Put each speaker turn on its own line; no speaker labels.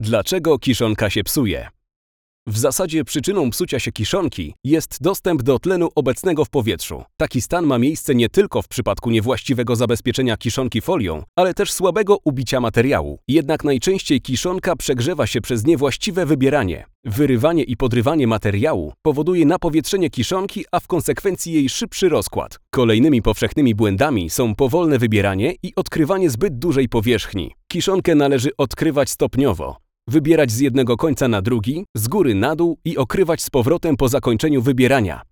Dlaczego kiszonka się psuje? W zasadzie przyczyną psucia się kiszonki jest dostęp do tlenu obecnego w powietrzu. Taki stan ma miejsce nie tylko w przypadku niewłaściwego zabezpieczenia kiszonki folią, ale też słabego ubicia materiału. Jednak najczęściej kiszonka przegrzewa się przez niewłaściwe wybieranie. Wyrywanie i podrywanie materiału powoduje napowietrzenie kiszonki, a w konsekwencji jej szybszy rozkład. Kolejnymi powszechnymi błędami są powolne wybieranie i odkrywanie zbyt dużej powierzchni. Kiszonkę należy odkrywać stopniowo. Wybierać z jednego końca na drugi, z góry na dół i okrywać z powrotem po zakończeniu wybierania.